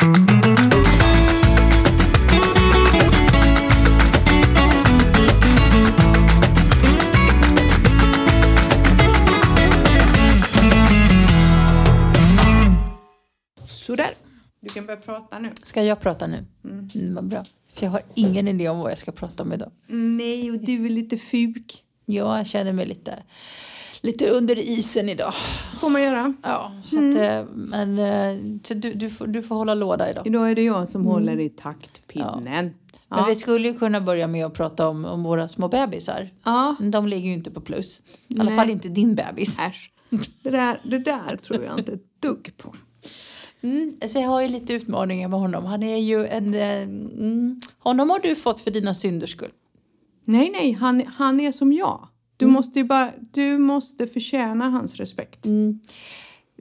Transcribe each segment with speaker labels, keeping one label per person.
Speaker 1: Sådär. Du kan börja prata nu.
Speaker 2: Ska jag prata nu? Mm. vad bra. För jag har ingen idé om vad jag ska prata om idag.
Speaker 1: Nej, och du är lite fuk.
Speaker 2: Ja, jag känner mig lite, lite under isen idag.
Speaker 1: får man göra.
Speaker 2: Ja, så att, eh, men eh, så du, du, får, du får hålla låda idag.
Speaker 1: Idag är det jag som håller i taktpinnen.
Speaker 2: Men
Speaker 1: Ja.
Speaker 2: vi skulle ju kunna börja med att prata om, om våra små bebisar.
Speaker 1: Ja.
Speaker 2: De ligger ju inte på plus. I alla
Speaker 1: Nej.
Speaker 2: fall inte din bebis.
Speaker 1: Äsch. Det där, det där tror jag inte ett dugg på.
Speaker 2: Mm, så jag har ju lite utmaningar med honom. Han är ju en... eh, Mm, honom har du fått för dina synders skull.
Speaker 1: Nej, nej, han, han är som jag. Du måste ju bara, du måste förtjäna hans respekt.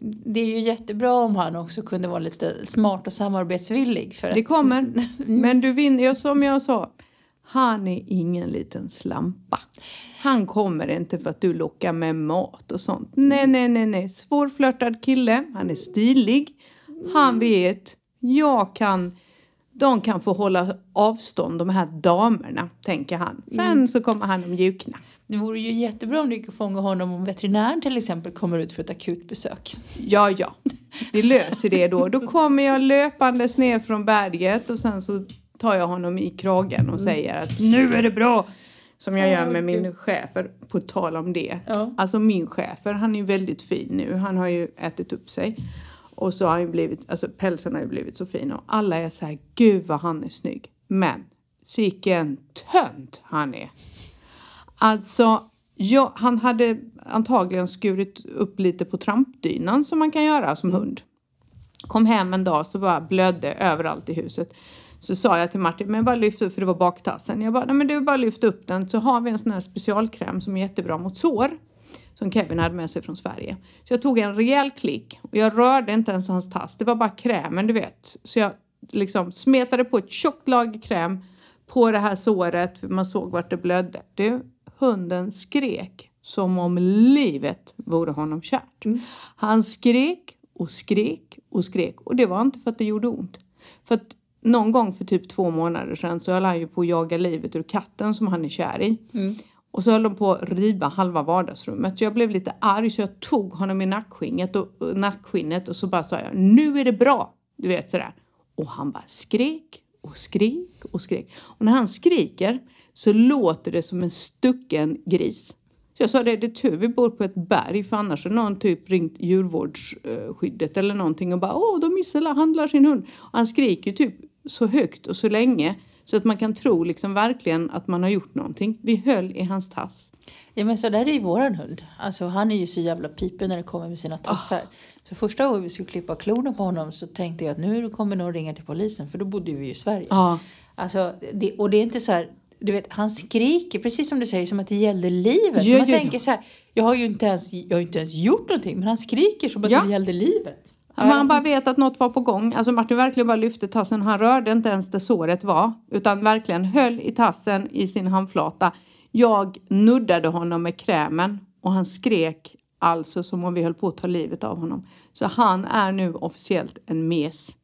Speaker 2: Det är ju jättebra om han också kunde vara lite smart och samarbetsvillig. För
Speaker 1: Det kommer. Men du vinner, som jag sa, han är ingen liten slampa. Han kommer inte för att du lockar med mat och sånt. Nej, nej, nej, nej. Svårflörtad kille. Han är stilig. Han vet. Jag kan... De kan få hålla avstånd, de här damerna, tänker han. Sen så kommer han att mjukna.
Speaker 2: det vore ju jättebra om du kunde fånga honom om veterinären till exempel kommer ut för ett akutbesök.
Speaker 1: Ja, ja. Vi löser det då. Då kommer jag löpandes ner från berget och sen så tar jag honom i kragen och säger att nu är det bra. Som jag gör med min chefer, på tal om det.
Speaker 2: Ja.
Speaker 1: Alltså min chefer, han är ju väldigt fin nu. Han har ju ätit upp sig. Och så har han ju blivit, alltså pälsen har ju blivit så fin. Och alla är så här, gud vad han är snygg. Men, sicken tönt han är. Alltså, ja, han hade antagligen skurit upp lite på trampdynan som man kan göra som hund. Kom hem en dag så bara blödde överallt i huset. Så sa jag till Martin, men bara lyft upp, för det var baktassen. Jag bara, nej men du bara lyft upp den så har vi en sån här specialkräm som är jättebra mot sår. Som Kevin hade med sig från Sverige. Så jag tog en rejäl klick och jag rörde inte ens hans tass. Det var bara krämen du vet. Så jag liksom smetade på ett tjockt lager kräm på det här såret. För man såg vart det blödde. Du, hunden skrek som om livet vore honom kärt. Han skrek och skrek och skrek. Och det var inte för att det gjorde ont. För att någon gång för typ två månader sedan så höll han ju på att jaga livet ur katten som han är kär i. Och så höll de på att riva halva vardagsrummet. Så jag blev lite arg så jag tog honom i nackskinnet och, och nackskinnet och så bara sa jag nu är det bra. Du vet sådär. Och han bara skrek och skrek och skrek. Och när han skriker så låter det som en stucken gris. Så jag sa det, det är tur vi bor på ett berg för annars har någon typ ringt djurvårdsskyddet eller någonting och bara åh, de misshandlar sin hund. Och han skriker ju typ så högt och så länge så att man kan tro liksom verkligen att man har gjort någonting. Vi höll i hans tass.
Speaker 2: Ja men så där är ju våran hund. Alltså han är ju så jävla pipig när det kommer med sina tassar. Så första gången vi skulle klippa klorna på honom så tänkte jag att nu kommer någon ringa till polisen för då bodde vi ju i Sverige.
Speaker 1: Ja.
Speaker 2: Alltså, det, och det är inte så här, du vet, han skriker precis som du säger som att det gällde livet.
Speaker 1: Ja,
Speaker 2: Man
Speaker 1: ja,
Speaker 2: tänker
Speaker 1: ja.
Speaker 2: så här, jag har ju inte ens, jag har inte ens gjort någonting men han skriker som att det gällde livet.
Speaker 1: Men han bara vet att något var på gång. Alltså Martin verkligen bara lyfte tassen. Han rörde inte ens där såret var. Utan verkligen höll i tassen i sin handflata. Jag nuddade honom med krämen. Och han skrek alltså som om vi höll på att ta livet av honom. Så han är nu officiellt en mes.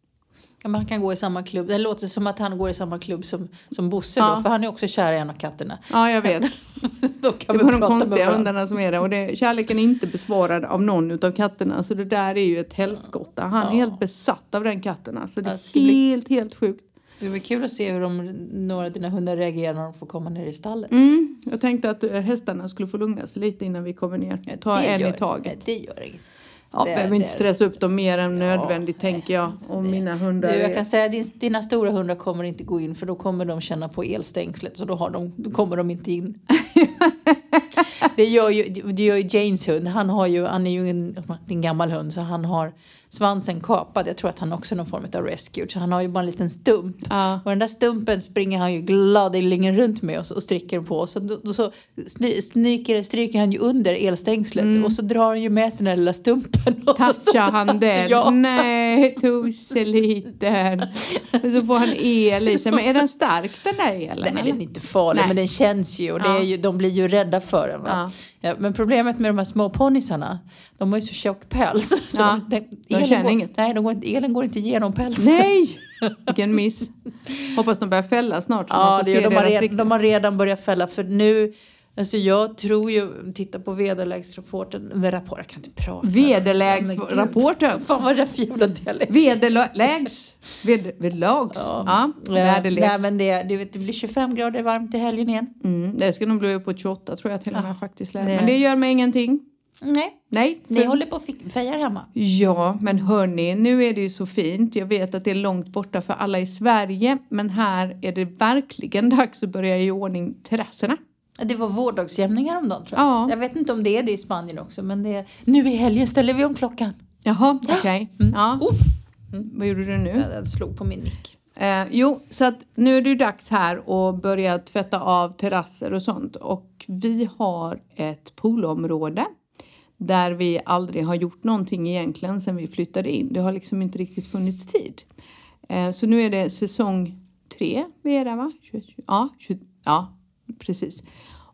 Speaker 2: Man kan gå i samma klubb. Det låter som att han går i samma klubb som, som Bosse
Speaker 1: Ja.
Speaker 2: då, för han är också kär i en av katterna.
Speaker 1: Ja, jag vet.
Speaker 2: då kan
Speaker 1: Det var de konstiga hundarna som är det. Och det, kärleken är inte besvarad av någon utav katterna. Så det där är ju ett helskotta. Han är
Speaker 2: Ja.
Speaker 1: helt besatt av den katten. Alltså det är
Speaker 2: det ska bli-
Speaker 1: helt, helt sjukt.
Speaker 2: Det blir kul att se hur de, några av dina hundar reagerar när de får komma ner i stallet.
Speaker 1: Mm, jag tänkte att eh, hästarna skulle få lugna sig lite innan vi kommer ner. Ta
Speaker 2: Det
Speaker 1: en
Speaker 2: gör-
Speaker 1: i taget.
Speaker 2: Det gör inget.
Speaker 1: Ja,
Speaker 2: Det-
Speaker 1: behöver inte
Speaker 2: det-
Speaker 1: stressa upp dem mer än nödvändigt tänker jag. Och mina hundar
Speaker 2: Du, jag kan säga din, dina stora hundar kommer inte gå in för då kommer de känna på elstängslet så då, har de, då kommer de inte in. det, gör ju, det gör ju Janes hund. Han, har ju, han är ju en, en gammal hund så han har svansen kapad. Jag tror att han också är någon form av rescue. Så han har ju bara en liten stump.
Speaker 1: Ja.
Speaker 2: Och den där stumpen springer han ju gladeligen runt med så- och stricker på. Och så, då, så sny, snyker, stryker han ju under elstängslet och så drar han ju med sig den där lilla stumpen.
Speaker 1: Touchar han den?
Speaker 2: Ja.
Speaker 1: Nej, toseliten. Och så får han el i sig. Men är den stark den där elen?
Speaker 2: Nej,
Speaker 1: eller?
Speaker 2: den är inte farlig, men den känns ju och det är ju, de blir ju rädda för den. Va?
Speaker 1: Ja.
Speaker 2: Ja, men problemet med de här små ponnysarna, de har ju så tjock päls. Så
Speaker 1: Ja,
Speaker 2: den,
Speaker 1: de
Speaker 2: elen
Speaker 1: känner
Speaker 2: går,
Speaker 1: inget.
Speaker 2: Nej, de går inte, elen går inte igenom pälsen.
Speaker 1: Nej! Vilken miss. Hoppas de börjar fälla snart så man
Speaker 2: Ja,
Speaker 1: får
Speaker 2: det,
Speaker 1: se
Speaker 2: de, har redan, de har redan börjat fälla för nu, alltså jag tror ju, titta på väderleksrapporten, med rapport, jag kan inte prata.
Speaker 1: Väderleksrapporten.
Speaker 2: Fan vad är det för jävla dialekt?
Speaker 1: Väderlägs. Ved, vedlags. Ja, väderlegs.
Speaker 2: Nej men det, det, vet, det blir 25 grader varmt i helgen igen.
Speaker 1: Mm, det ska nog bli på 28 tror jag till och med faktiskt.
Speaker 2: det-
Speaker 1: Men det gör mig ingenting.
Speaker 2: Nej,
Speaker 1: Nej.
Speaker 2: ni
Speaker 1: för-
Speaker 2: håller på och fejar hemma.
Speaker 1: Ja, men hörni, nu är det ju så fint. Jag vet att det är långt borta för alla i Sverige, men här är det verkligen dags att börja i ordning terrasserna.
Speaker 2: Det var vårdagsjämning häromdagen tror jag.
Speaker 1: Ja.
Speaker 2: Jag vet inte om det är det i Spanien också men det är, nu i helgen ställer vi om klockan.
Speaker 1: Jaha, okej. Ja.
Speaker 2: Oh.
Speaker 1: Vad gjorde du nu?
Speaker 2: Jag slog på min mick.
Speaker 1: Eh, jo, så att nu är det dags här att börja tvätta av terrasser och sånt. Och vi har ett poolområde där vi aldrig har gjort någonting egentligen sedan vi flyttade in. Det har liksom inte riktigt funnits tid. Eh, så nu är det säsong tre vi är där va? 20, ja, 20, ja, precis.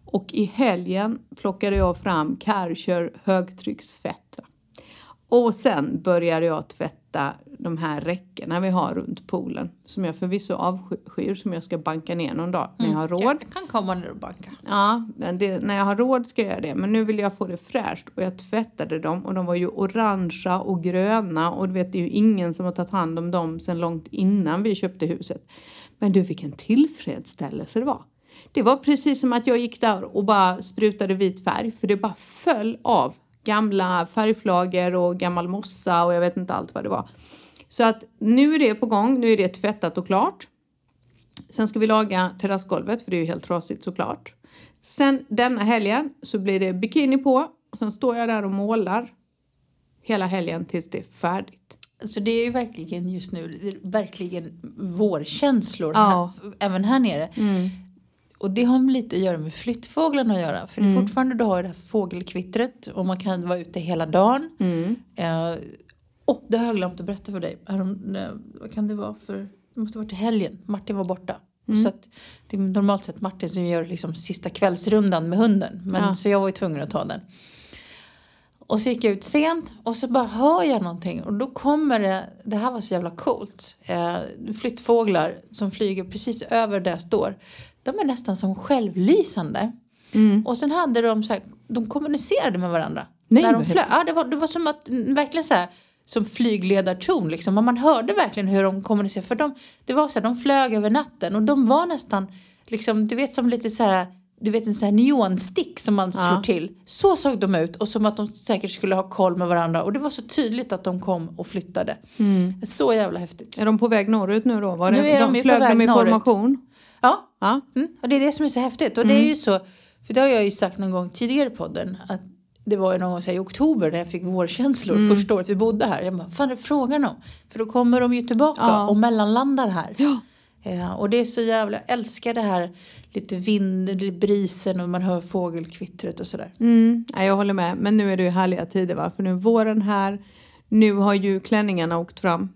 Speaker 1: Och i helgen plockade jag fram Kärcher högtryckstvätt. va. Och sen började jag tvätta de här räckena vi har runt poolen. Som jag förvisso avskyr, som jag ska banka ner någon dag när jag har råd.
Speaker 2: Jag kan komma ner och banka.
Speaker 1: Ja, det, när jag har råd ska jag göra det. Men nu vill jag få det fräscht och jag tvättade dem och de var ju orangea och gröna och du vet det är ju ingen som har tagit hand om dem sedan långt innan vi köpte huset. Men du vilken tillfredsställelse det var. Det var precis som att jag gick där och bara sprutade vit färg för det bara föll av gamla färgflagor och gammal mossa och jag vet inte allt vad det var. Så att nu är det på gång, nu är det tvättat och klart. Sen ska vi laga terrassgolvet för det är ju helt trasigt såklart. Sen denna helgen så blir det bikini på. Sen står jag där och målar hela helgen tills det är färdigt.
Speaker 2: Så det är ju verkligen just nu, verkligen vårkänslor
Speaker 1: Ja.
Speaker 2: här, även här nere. Och det har lite att göra med flyttfåglarna att göra. För det är fortfarande du har det här fågelkvittret och man kan vara ute hela dagen. Eh, oh, det har jag glömt att berätta för dig. Härom, nej, vad kan det vara för, det måste ha varit i helgen. Martin var borta. Så att det är normalt sett Martin som gör liksom sista kvällsrundan med hunden. Men,
Speaker 1: Ja.
Speaker 2: Så jag var ju tvungen att ta den. Och så gick jag ut sent och så bara hör jag någonting och då kommer det, det här var så jävla coolt, eh, flyttfåglar som flyger precis över där jag står. De är nästan som självlysande. Och sen hade de så här, de kommunicerade med varandra.
Speaker 1: Nej,
Speaker 2: när de flög. Ja, det, var, det var som att, mm, verkligen så här, som flygledarton liksom. Och man hörde verkligen hur de kommunicerade. För de, det var så här, de flög över natten och de var nästan, liksom, du vet som lite så här du vet en sån här neonstick som man slår
Speaker 1: Ja.
Speaker 2: till. Så såg de ut och som att de säkert skulle ha koll med varandra. Och det var så tydligt att de kom och flyttade. Så jävla häftigt.
Speaker 1: Är de på väg norrut nu då? Var
Speaker 2: Nu är de på
Speaker 1: flög
Speaker 2: väg
Speaker 1: de i
Speaker 2: norrut.
Speaker 1: formation?
Speaker 2: Ja,
Speaker 1: Ja.
Speaker 2: mm. och det är det som är så häftigt. Och det är ju så, för det har jag ju sagt någon gång tidigare i podden. Att det var ju någon gång här, i oktober när jag fick vårkänslor första året vi bodde här. Jag bara, vad fan är det frågan om? För då kommer de ju tillbaka
Speaker 1: Ja.
Speaker 2: och mellanlandar här.
Speaker 1: Ja.
Speaker 2: Ja, och det är så jävla, jag älskar det här lite vind, lite brisen och man hör fågelkvittret och sådär.
Speaker 1: Mm, ja, jag håller med. Men nu är det ju härliga tider va? För nu är våren här. Nu har ju klänningarna åkt fram.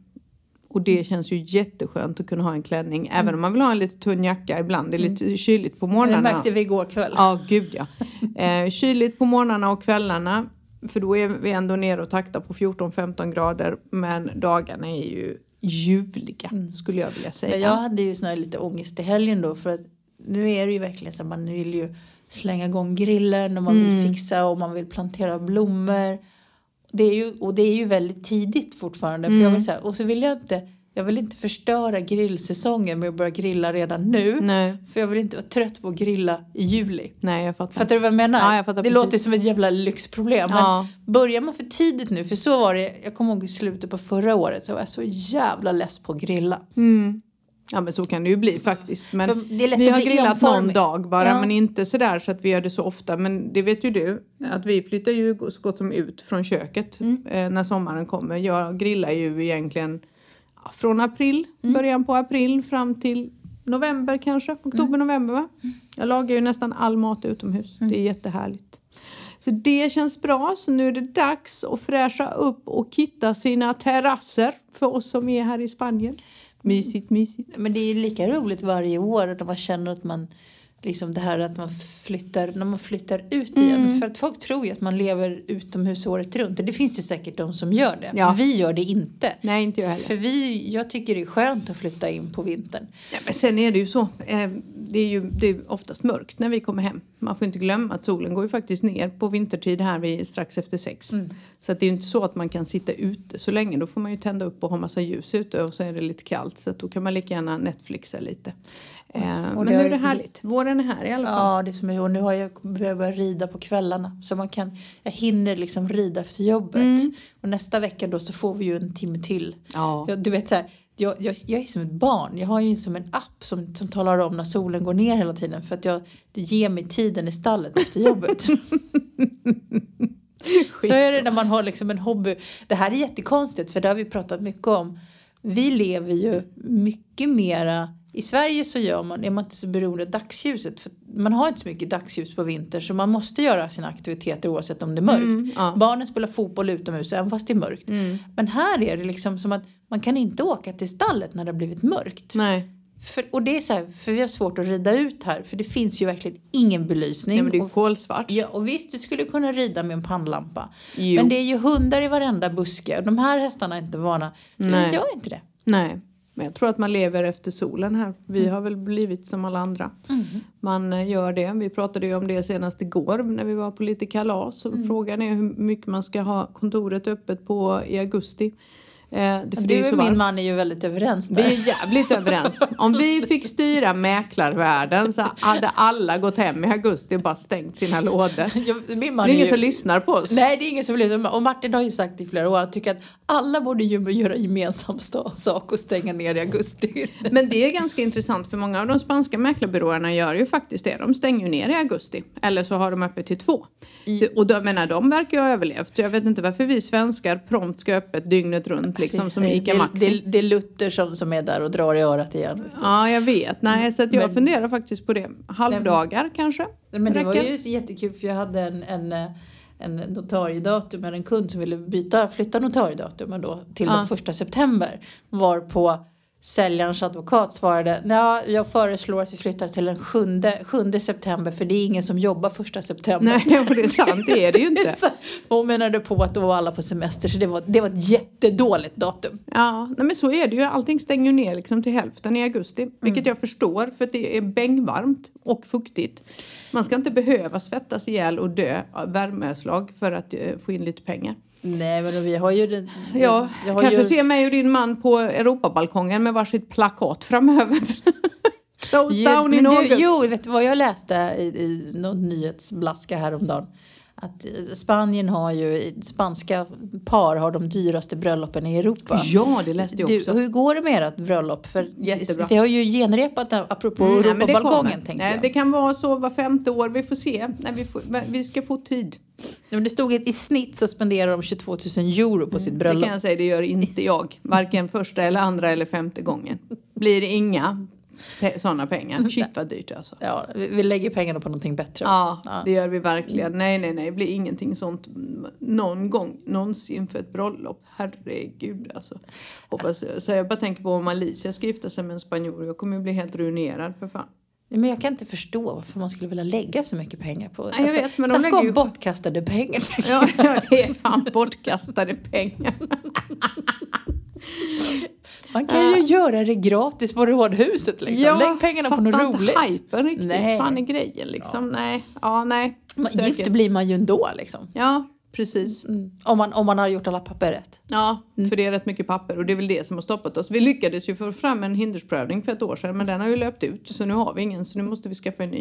Speaker 1: Och det känns ju jätteskönt att kunna ha en klänning. Även om man vill ha en lite tunn jacka ibland. Det är lite kyligt på
Speaker 2: Det
Speaker 1: morgnarna.
Speaker 2: märkte vi igår kväll.
Speaker 1: Ja, gud ja. Eh, kyligt på morgnarna och kvällarna. För då är vi ändå nere och taktar på 14-15 grader. Men dagarna är ju ljuvliga skulle jag vilja säga.
Speaker 2: Jag hade ju här lite ångest i helgen då för att nu är det ju verkligen så att man vill ju slänga igång grillen och man vill fixa och man vill plantera blommor. Det är ju, och det är ju väldigt tidigt fortfarande. För jag vill säga, och så vill jag inte, jag vill inte förstöra grillsäsongen med att börja grilla redan nu.
Speaker 1: Nej,
Speaker 2: För jag vill inte vara trött på att grilla i juli.
Speaker 1: nej jag fattar.
Speaker 2: Fattar du vad jag menar?
Speaker 1: Ja, jag fattar
Speaker 2: det
Speaker 1: precis.
Speaker 2: låter som ett jävla lyxproblem. Men
Speaker 1: Ja.
Speaker 2: börjar man för tidigt nu, för så var det, jag kommer ihåg i slutet på förra året så var jag så jävla less på att grilla.
Speaker 1: Mm. Ja men så kan det ju bli faktiskt. Men vi har grillat någon
Speaker 2: enformig.
Speaker 1: dag bara
Speaker 2: Ja.
Speaker 1: men inte sådär så att vi gör det så ofta. Men det vet ju du att vi flyttar ju så gott som ut från köket
Speaker 2: Mm.
Speaker 1: eh, när sommaren kommer. Jag grillar ju egentligen från april,
Speaker 2: Mm.
Speaker 1: början på april fram till november kanske. Oktober,
Speaker 2: Mm.
Speaker 1: november va? Jag lagar ju nästan all mat utomhus. Det är jättehärligt. Så det känns bra. Så nu är det dags att fräscha upp och kitta sina terrasser för oss som är här i Spanien. Mysigt, mysigt.
Speaker 2: Men det är ju lika roligt varje år när man känner att man liksom det här att man flyttar, när man flyttar ut igen.
Speaker 1: Mm.
Speaker 2: För att folk tror ju att man lever utomhus året runt. Och det finns ju säkert de som gör det.
Speaker 1: Ja.
Speaker 2: Vi gör det inte.
Speaker 1: Nej, inte jag heller.
Speaker 2: För vi, jag tycker det är skönt att flytta in på vintern.
Speaker 1: Ja, men sen är det ju så. Eh, det är ju det är oftast mörkt när vi kommer hem. Man får inte glömma att solen går ju faktiskt ner på vintertid här vid strax efter sex. Så att det är ju inte så att man kan sitta ute så länge. Då får man ju tända upp och ha massa ljus ute och så är det lite kallt. Så att då kan man lika gärna Netflixa lite. Eh, men
Speaker 2: det
Speaker 1: nu är det härligt. Våren är här i alla fall.
Speaker 2: Ja, det är som jag, nu har jag börjat börja rida på kvällarna. Så man kan, jag hinner liksom rida efter jobbet. Och nästa vecka då så får vi ju en timme till.
Speaker 1: Ja.
Speaker 2: Jag, du vet så här, jag, jag, jag är som ett barn. Jag har ju som en app som, som talar om när solen går ner hela tiden. För att jag, det ger mig tiden i stallet efter jobbet. så är det när man har liksom en hobby. Det här är jättekonstigt för det har vi pratat mycket om. Vi lever ju mycket mera i Sverige så gör man, är man inte så beroende av dagsljuset. För man har inte så mycket dagsljus på vintern så man måste göra sina aktiviteter oavsett om det är mörkt.
Speaker 1: Mm, ja.
Speaker 2: Barnen spelar fotboll utomhus även fast det är mörkt. Men här är det liksom som att man kan inte åka till stallet när det har blivit mörkt.
Speaker 1: Nej.
Speaker 2: För, och det är så här, för vi har svårt att rida ut här för det finns ju verkligen ingen belysning.
Speaker 1: Nej, men det är kolsvart.
Speaker 2: ja, och visst, du skulle kunna rida med en pannlampa.
Speaker 1: Jo.
Speaker 2: Men det är ju hundar i varenda buske och de här hästarna är inte vana. Så
Speaker 1: Nej.
Speaker 2: vi gör inte det.
Speaker 1: Nej, men jag tror att man lever efter solen här. Vi har väl blivit som alla andra. Man eh, gör det. Vi pratade ju om det senast igår när vi var på lite kalas. Och Frågan är hur mycket man ska ha kontoret öppet på i augusti. Eh,
Speaker 2: Du och min man är ju väldigt överens
Speaker 1: Vi
Speaker 2: där.
Speaker 1: är jävligt överens. Om vi fick styra mäklarvärlden så hade alla gått hem i augusti och bara stängt sina lådor.
Speaker 2: Jag,
Speaker 1: Det är ingen
Speaker 2: ju,
Speaker 1: som lyssnar på oss.
Speaker 2: Nej, det är ingen som vill lyssna. Och Martin har ju sagt i flera år, han tycker att alla borde ju göra gemensam sak och stänga ner i augusti.
Speaker 1: Men det är ganska intressant för många av de spanska mäklarbyråerna gör ju faktiskt det. De stänger ju ner i augusti. Eller så har de öppet till två. Så, och de, menar, de verkar ju ha överlevt. Så jag vet inte varför vi svenskar prompt ska öppet dygnet runt liksom som Ica
Speaker 2: det, det, det är Luther som, som är där och drar i örat igen. du.
Speaker 1: Ja, jag vet. Nej, så jag
Speaker 2: Men-
Speaker 1: funderar faktiskt på det. Halvdagar kanske?
Speaker 2: Men det var ju jättekul för jag hade en, en, en notariedatum med en kund som ville byta, flytta notariedatumen då till
Speaker 1: Ja.
Speaker 2: den första september. Var på säljarens advokat svarade ja, jag föreslår att vi flyttar till den 7, 7 september för det är ingen som jobbar första september.
Speaker 1: Nej, det är sant. Det är det ju inte.
Speaker 2: Hon menade på att då var alla på semester så det var, det var ett jättedåligt datum.
Speaker 1: Ja, nej, men så är det ju. Allting stänger ju ner liksom till hälften i augusti. Vilket jag förstår för att det är bängvarmt och fuktigt. Man ska inte behöva svettas ihjäl och dö av värmeslag för att eh, få in lite pengar.
Speaker 2: Nej men vi har ju den,
Speaker 1: Ja,
Speaker 2: jag har
Speaker 1: kanske
Speaker 2: ju,
Speaker 1: se mig och din man på Europabalkongen med varsitt plakat framöver. Close
Speaker 2: Jo,
Speaker 1: down in
Speaker 2: du,
Speaker 1: August.
Speaker 2: Jo, vet du vad jag läste i, i någon nyhetsblaska häromdagen? Att eh, Spanien har ju, spanska par har de dyraste bröllopen i Europa.
Speaker 1: Ja, det läste jag
Speaker 2: Du,
Speaker 1: också.
Speaker 2: hur går det med ert bröllop? För
Speaker 1: Jättebra.
Speaker 2: Vi har ju genrepat det, apropå
Speaker 1: Mm, nej, det
Speaker 2: Europabalkongen
Speaker 1: Nej,
Speaker 2: jag.
Speaker 1: Det kan vara så var femte år. Vi får se. Nej, vi, får, vi ska få tid.
Speaker 2: Det stod att i snitt så spenderar de 22 000 euro på sitt
Speaker 1: Det
Speaker 2: bröllop.
Speaker 1: kan jag säga, det gör inte jag. Varken första eller andra eller femte gången. Blir det inga pe- sådana pengar. Shit vad dyrt alltså.
Speaker 2: Ja, vi, vi lägger pengarna på någonting bättre.
Speaker 1: Ja,
Speaker 2: Ja.
Speaker 1: det gör vi verkligen. Nej, nej, nej. Det blir ingenting sånt någon gång någonsin för ett bröllop. Herregud alltså. Hoppas, så jag bara tänker på om Alicia ska gifta sig med en spanjor. Jag kommer ju bli helt ruinerad för fan.
Speaker 2: Men jag kan inte förstå varför man skulle vilja lägga så mycket pengar på
Speaker 1: jag vet, men de
Speaker 2: snacka
Speaker 1: lägger
Speaker 2: om
Speaker 1: ju-
Speaker 2: bortkastade pengar.
Speaker 1: Ja, ja, det är fan bortkastade pengar.
Speaker 2: Man kan ju göra det gratis på rådhuset liksom. Lägg pengarna på något
Speaker 1: inte
Speaker 2: roligt.
Speaker 1: hypen riktigt.
Speaker 2: Nej.
Speaker 1: Fan är grejen liksom. Nej, ja, nej.
Speaker 2: Man,
Speaker 1: Säkert.
Speaker 2: gift blir man ju ändå liksom.
Speaker 1: Ja, precis.
Speaker 2: Om, man, om man har gjort alla papper rätt.
Speaker 1: Ja, för det är rätt mycket papper och det är väl det som har stoppat oss. Vi lyckades ju få fram en hindersprövning för ett år sedan men den har ju löpt ut så nu har vi ingen så nu måste vi skaffa en ny.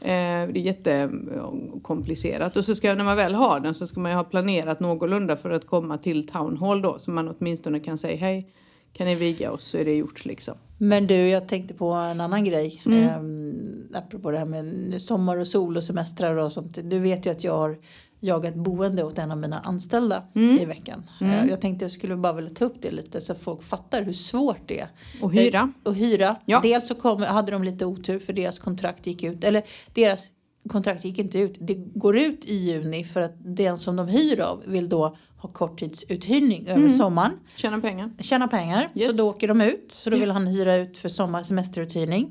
Speaker 1: Eh, det är jättekomplicerat och så ska när man väl har den så ska man ju ha planerat någorlunda för att komma till Town Hall då så man åtminstone kan säga hej kan ni viga oss så är det gjort liksom.
Speaker 2: Men du, jag tänkte på en annan grej. Mm. Ehm, apropå det här med sommar och sol och semestrar och sånt. Du vet ju att jag har jagat boende åt en av mina anställda i veckan. Eh, Jag tänkte jag skulle bara vilja ta upp det lite så folk fattar hur svårt det är.
Speaker 1: Och hyra.
Speaker 2: Eh, Och hyra.
Speaker 1: Ja.
Speaker 2: Dels så kom, hade de lite otur för deras kontrakt gick ut. Eller deras kontraktet gick inte ut. Det går ut i juni för att den som de hyr av vill då ha korttidsuthyrning över sommaren.
Speaker 1: Tjäna pengar.
Speaker 2: Tjäna pengar.
Speaker 1: Yes.
Speaker 2: Så då åker de ut. Så då vill han hyra ut för sommar semesteruthyrning.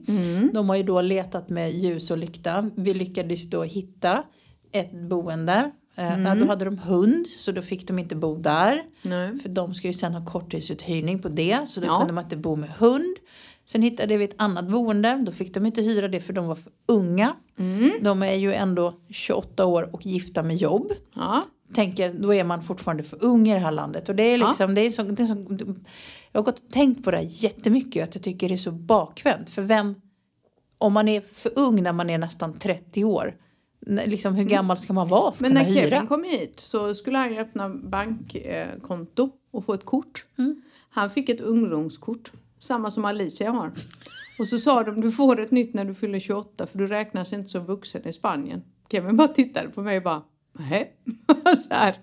Speaker 2: De har ju då letat med ljus och lykta. Vi lyckades då hitta ett boende. Eh, ja, då hade de hund så då fick de inte bo där.
Speaker 1: Nej.
Speaker 2: För de ska ju sen ha korttidsuthyrning på det. Så då
Speaker 1: Ja.
Speaker 2: kunde man inte bo med hund. Sen hittade vi ett annat boende. Då fick de inte hyra det för de var för unga. De är ju ändå 28 år och gifta med jobb.
Speaker 1: Ja.
Speaker 2: Tänker, då är man fortfarande för ung i det här landet. Och det är liksom, det är så, det är så, jag har gått och tänkt på det här jättemycket. Att jag tycker det är så bakvänt. För vem, om man är för ung när man är nästan 30 år. Liksom, hur gammal ska man vara för
Speaker 1: Men
Speaker 2: att
Speaker 1: när
Speaker 2: kunna hyra?
Speaker 1: Kevin kom hit så skulle han ju öppna bankkonto och få ett kort. Han fick ett ungdomskort, samma som Alicia har. Och så sa de du får ett nytt när du fyller 28 för du räknas inte som vuxen i Spanien. Kevin bara tittade på mig och bara nej. så, här.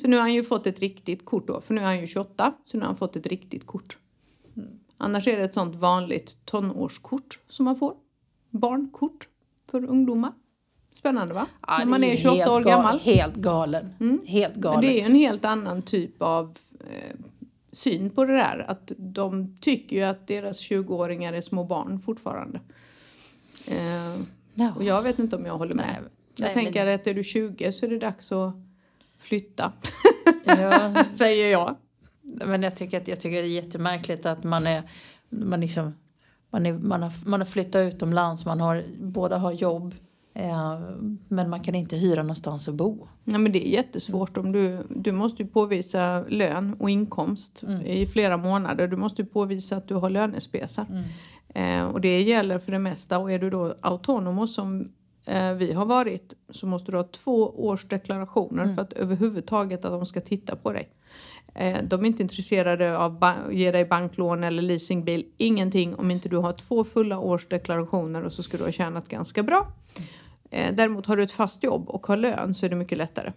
Speaker 1: så nu har han ju fått ett riktigt kort då, för nu är han ju 28 så nu har han fått ett riktigt kort. Annars är det ett sånt vanligt tonårskort som man får. Barnkort för ungdomar. Spännande va?
Speaker 2: Ja,
Speaker 1: När man är
Speaker 2: ju
Speaker 1: 28
Speaker 2: helt
Speaker 1: år gammal.
Speaker 2: Helt galen. Helt galet.
Speaker 1: Det är ju en helt annan typ av eh, syn på det där. Att de tycker ju att deras 20-åringar är små barn fortfarande. Eh,
Speaker 2: Ja.
Speaker 1: och jag vet inte om jag håller med.
Speaker 2: Nej,
Speaker 1: jag
Speaker 2: nej,
Speaker 1: tänker att är du 20 så är det dags att flytta,
Speaker 2: Ja,
Speaker 1: säger jag.
Speaker 2: men jag tycker, att, jag tycker det är jättemärkligt att man är, man liksom, man, är, man, har, man har flyttat utomlands, man har, båda har jobb. Eh, men man kan inte hyra någonstans att bo.
Speaker 1: Ja, men det är jättesvårt om du, du måste ju påvisa lön och inkomst i flera månader. Du måste ju påvisa att du har lönespesar. Eh, och det gäller för det mesta. Och är du då autonom som eh, vi har varit så måste du ha två års deklarationer för att överhuvudtaget att de ska titta på dig. Eh, de är inte intresserade av att ge dig banklån eller leasingbil. Ingenting om inte du har två fulla års deklarationer och så ska du ha tjänat ganska bra. Eh, Däremot har du ett fast jobb och har lön så är det mycket lättare.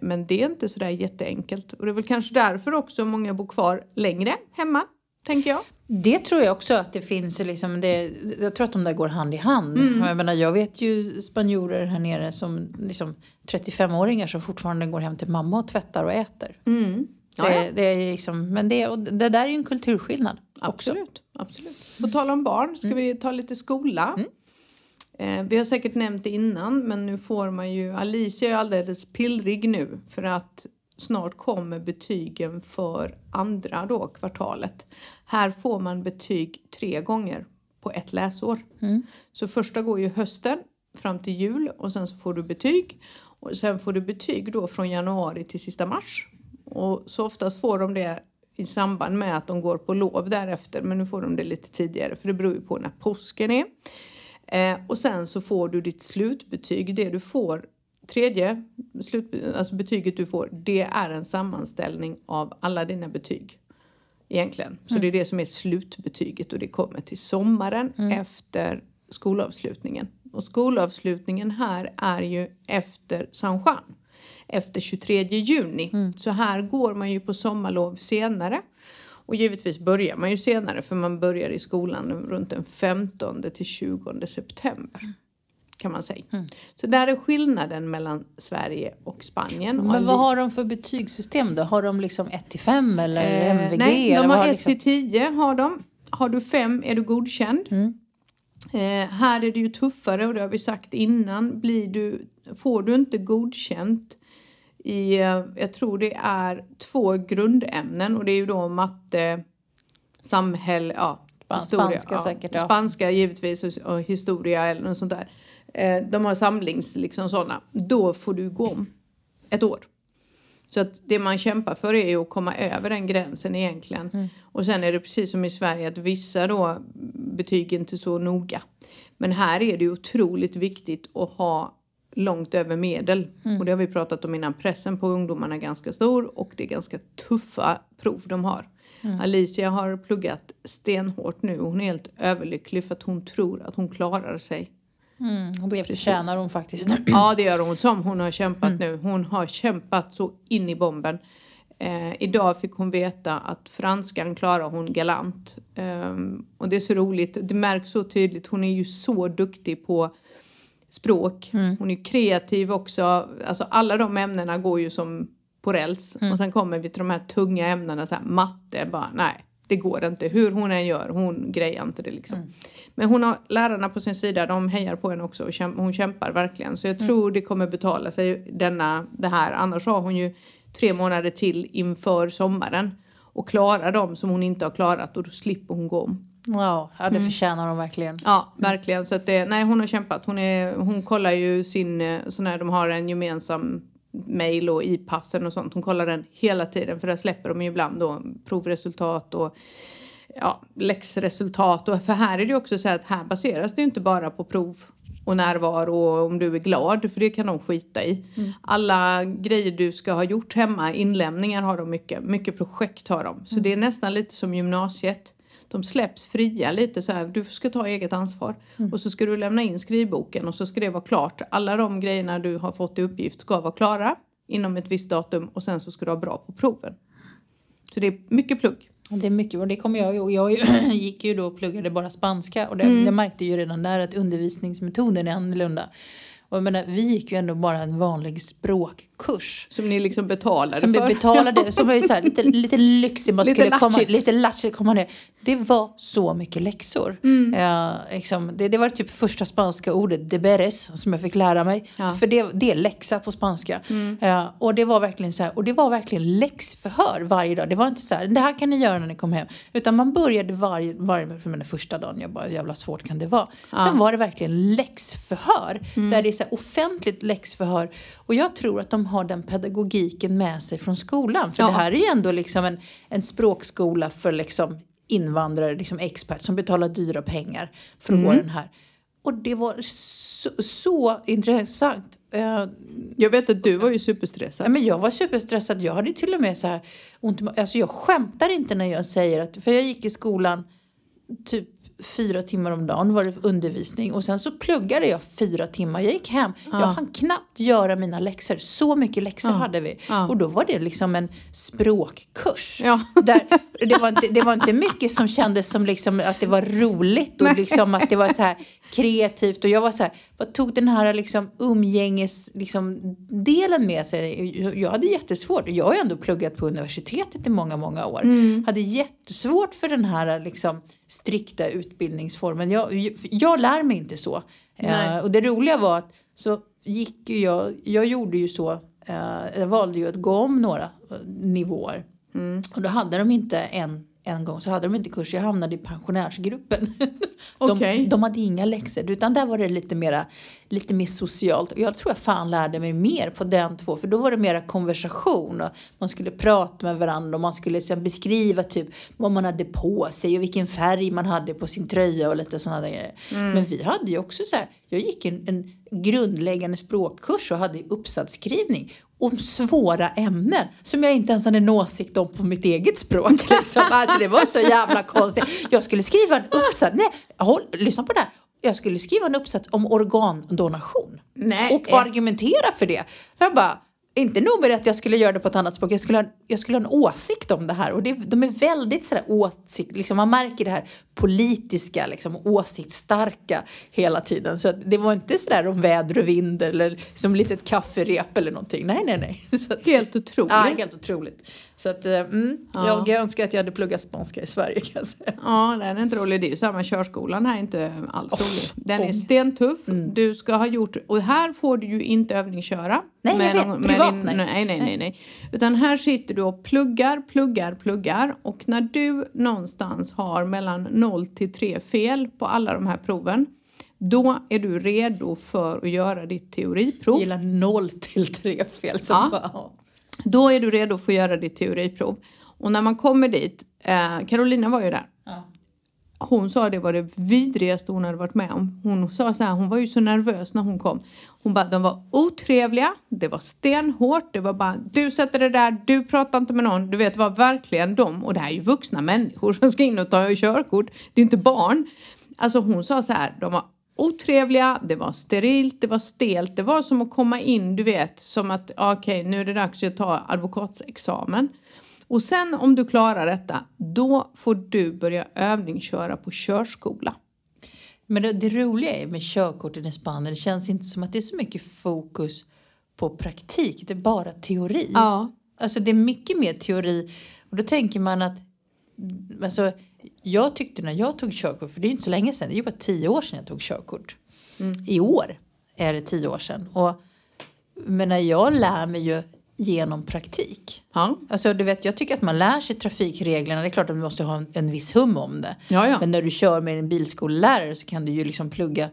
Speaker 1: Men det är inte sådär jätteenkelt. Och det är väl kanske därför också många bor kvar längre hemma, tänker jag.
Speaker 2: Det tror jag också att det finns. Liksom, det, jag tror att de där går hand i hand.
Speaker 1: Mm.
Speaker 2: Jag, menar, jag vet ju spanjorer här nere som liksom, 35-åringar som fortfarande går hem till mamma och tvättar och äter.
Speaker 1: Mm. Ja,
Speaker 2: Det,
Speaker 1: ja.
Speaker 2: det, är liksom, men det, och det där är ju en kulturskillnad. Också.
Speaker 1: Absolut, absolut. På tal om barn ska vi ta lite skola. Eh, vi har säkert nämnt det innan men nu får man ju, Alicia är alldeles pillrig nu för att snart kommer betygen för andra då kvartalet. Här får man betyg tre gånger på ett läsår. Så första går ju hösten fram till jul och sen så får du betyg. Och sen får du betyg då från januari till sista mars. Och så oftast får de det i samband med att de går på lov därefter. Men nu får de det lite tidigare för det beror ju på när påsken är. Eh, och sen så får du ditt slutbetyg. Det du får, tredje slut, alltså betyget du får, det är en sammanställning av alla dina betyg. Egentligen. Så det är det som är slutbetyget och det kommer till sommaren efter skolavslutningen. Och skolavslutningen här är ju efter San Juan. Efter 23 juni. Så här går man ju på sommarlov senare. Och givetvis börjar man ju senare för man börjar i skolan runt den 15 till 20 september. Kan man säga. Så där är skillnaden mellan Sverige och Spanien. Och
Speaker 2: Men vad
Speaker 1: Alice-
Speaker 2: har de för betygssystem då? Har de liksom 1 till 5 eller
Speaker 1: Eh,
Speaker 2: MVG?
Speaker 1: nej, de
Speaker 2: vad
Speaker 1: har 1
Speaker 2: liksom?
Speaker 1: till 10 har de. Har du 5 är du godkänd.
Speaker 2: Mm.
Speaker 1: Eh, här är det ju tuffare och det har vi sagt innan. Blir du, får du inte godkänt i, eh, jag tror det är två grundämnen och det är ju då matte, samhälle, ja.
Speaker 2: Span- spanska säkert, ja.
Speaker 1: Spanska givetvis och, och historia eller något sånt där. Eh, de har samlings, liksom sådana. Då får du gå om ett år. Så att det man kämpar för är ju att komma över den gränsen egentligen.
Speaker 2: Mm.
Speaker 1: Och sen är det precis som i Sverige att vissa då betyg inte så noga. Men här är det ju otroligt viktigt att ha långt över medel.
Speaker 2: Mm.
Speaker 1: Och det har vi pratat om innan. Pressen på ungdomarna är ganska stor och det är ganska tuffa prov de har.
Speaker 2: Mm.
Speaker 1: Alicia har pluggat stenhårt nu. Hon är helt överlycklig för att hon tror att hon klarar sig
Speaker 2: Mm, och det förtjänar hon faktiskt.
Speaker 1: Ja, det gör hon som hon har kämpat nu. Hon har kämpat så in i bomben. Eh, idag fick hon veta att franskan klarar hon galant. Ehm, och det är så roligt. Det märks så tydligt. Hon är ju så duktig på språk. Hon är kreativ också. Alltså alla de ämnena går ju som på räls. Och sen kommer vi till de här tunga ämnena, så här, matte, bara nej. Det går inte. Hur hon än gör, hon grejar inte det liksom. Men hon har lärarna på sin sida, de hejar på henne också och käm- hon kämpar verkligen. Så jag tror det kommer betala sig denna, det här. Annars har hon ju tre månader till inför sommaren. Och klarar dem som hon inte har klarat och då slipper hon gå om.
Speaker 2: Wow, ja, det förtjänar de verkligen.
Speaker 1: Ja, verkligen. Så att det, nej, hon har kämpat. Hon, är, hon kollar ju sin, eh, sån här, de har en gemensam mail och i-passen och sånt. Hon kollar den hela tiden för där släpper de ju ibland då provresultat och ja, läxresultat. Och för här är det också så att här baseras det inte bara på prov och närvaro och om du är glad, för det kan de skita i. Alla grejer du ska ha gjort hemma, inlämningar har de mycket, mycket projekt har de. Så det är nästan lite som gymnasiet. De släpps fria lite så här, du ska ta eget ansvar. Och så ska du lämna in skrivboken och så ska det vara klart. Alla de grejerna du har fått i uppgift ska vara klara inom ett visst datum och sen så ska du ha bra på proven. Så det är mycket plugg.
Speaker 2: Det är mycket och det kommer jag ihåg. Jag gick ju då och pluggade bara spanska och det,
Speaker 1: Mm.
Speaker 2: jag märkte ju redan där att undervisningsmetoden är annorlunda. Och jag menar, vi gick ju ändå bara en vanlig språkkurs.
Speaker 1: Som ni liksom betalade
Speaker 2: Som vi
Speaker 1: för.
Speaker 2: betalade, som var ju så här, lite, lite lyxig, man
Speaker 1: Lite
Speaker 2: skulle komma, lite latchigt komma ner. Det var så mycket läxor.
Speaker 1: Mm.
Speaker 2: Ja, liksom, det, det var typ första spanska ordet, deberes, som jag fick lära mig.
Speaker 1: Ja. Mm.
Speaker 2: För det, det är läxa på spanska. Ja, och det var verkligen så här, och det var verkligen läxförhör varje dag. Det var inte så här, det här kan ni göra när ni kommer hem. Utan man började varje, varje för den första dagen, jag bara, jävla svårt kan det vara. Sen var det verkligen läxförhör.
Speaker 1: Mm.
Speaker 2: Där det är så här offentligt läxförhör. Och jag tror att de har den pedagogiken med sig från skolan. För
Speaker 1: Ja.
Speaker 2: det här är ju ändå liksom en, en språkskola för liksom invandrare, liksom expert som betalar dyra pengar för att
Speaker 1: Mm.
Speaker 2: gå den här. Och det var så, så intressant. Eh,
Speaker 1: Jag vet att du var ju superstressad.
Speaker 2: Men jag var superstressad. Jag hade till och med så här ont Alltså jag skämtar inte när jag säger att... För jag gick i skolan typ fyra timmar om dagen var det undervisning. Och sen så pluggade jag fyra timmar. Jag gick hem. Jag hann knappt göra mina läxor. Så mycket läxor hade vi.
Speaker 1: Ja.
Speaker 2: Och då var det liksom en språkkurs.
Speaker 1: Ja.
Speaker 2: Där, det, var inte, det var inte mycket som kändes som liksom att det var roligt och liksom att det var så här kreativt. Och jag var så här, vad tog den här liksom umgänges liksom, delen med sig? Jag- hade jättesvårt. Jag har ju ändå pluggat på universitetet i många, många år. Hade jättesvårt för den här liksom, strikta utbildningsformen. Jag, jag, jag lär mig inte så. Eh, och det roliga var att så gick ju jag, jag gjorde ju så, eh, jag valde ju att gå om några eh, nivåer. Och då hade de inte en, en gång så hade de inte kurs, jag hamnade i pensionärsgruppen. de,
Speaker 1: Okej.
Speaker 2: de hade inga läxor, utan där var det lite, mera, lite mer socialt. Jag tror jag fan lärde mig mer på den två, för då var det mera konversation. Och man skulle prata med varandra och man skulle sen beskriva typ vad man hade på sig och vilken färg man hade på sin tröja och lite sådana grejer. Men vi hade ju också så här, jag gick en, en grundläggande språkkurs och hade uppsatsskrivning om svåra ämnen som jag inte ens hade en åsikt om på mitt eget språk. Liksom. Alltså, det var så jävla konstigt. Jag skulle skriva en uppsats, nej, håll, lyssna på det här. Jag skulle skriva en uppsats om organdonation.
Speaker 1: Nej.
Speaker 2: Och argumentera för det. Jag bara, inte nog med att jag skulle göra det på ett annat språk, jag skulle ha, en- jag skulle ha en åsikt om det här. Och det, de är väldigt sådär åsikt, liksom, man märker det här politiska, liksom, åsiktsstarka hela tiden. Så det var inte sådär om väder och vind eller som litet kafferep eller någonting. Nej, nej, nej. Så att,
Speaker 1: Helt otroligt.
Speaker 2: ja, helt otroligt. Så att, eh, mm,
Speaker 1: Ja.
Speaker 2: jag önskar att jag hade pluggat spanska i Sverige kan jag säga.
Speaker 1: Ja, den är inte rolig. Det är ju samma körskolan här, inte alls rolig. Den är
Speaker 2: ång.
Speaker 1: stentuff. Du ska ha gjort, och här får du ju inte övningsköra.
Speaker 2: Nej, jag vet.
Speaker 1: någon-
Speaker 2: Privat,
Speaker 1: din-
Speaker 2: nej.
Speaker 1: nej. Nej, nej, nej. Utan här sitter du och pluggar, pluggar, pluggar. Och när du någonstans har mellan 0 till 3 fel på alla de här proven. Då är du redo för att göra ditt teoriprov.
Speaker 2: Jag gillar noll till tre fel. Så
Speaker 1: Ja.
Speaker 2: bara.
Speaker 1: Då är du redo för att göra ditt teoriprov. Och när man kommer dit, eh, Carolina var ju där.
Speaker 2: Ja.
Speaker 1: Hon sa det var det vidrigaste hon hade varit med om. Hon sa så här, hon var ju så nervös när hon kom. Hon bara, de var otrevliga, det var stenhårt, det var bara du sätter det där, du pratar inte med någon. Du vet, det var verkligen de, och det här är ju vuxna människor som ska in och ta körkort. Det är inte barn. Alltså hon sa så här, de var otrevliga, det var sterilt, det var stelt. Det var som att komma in, du vet, som att okej, nu är det dags att ta advokatsexamen. Och sen om du klarar detta, då får du börja övningsköra på körskola.
Speaker 2: Men det, det roliga är med körkorten i Spanien, det känns inte som att det är så mycket fokus på praktik. Det är bara teori.
Speaker 1: Ja.
Speaker 2: Alltså det är mycket mer teori. Och då tänker man att, alltså jag tyckte när jag tog körkort, för det är ju inte så länge sedan, det är ju bara tio år sedan jag tog körkort. I år är det tio år sedan. Och, men när jag lär mig ju genom praktik.
Speaker 1: Ja.
Speaker 2: Alltså du vet, jag tycker att man lär sig trafikreglerna. Det är klart att du måste ha en, en viss hum om det.
Speaker 1: Ja, ja.
Speaker 2: Men när du kör med en bilskollärare så kan du ju liksom plugga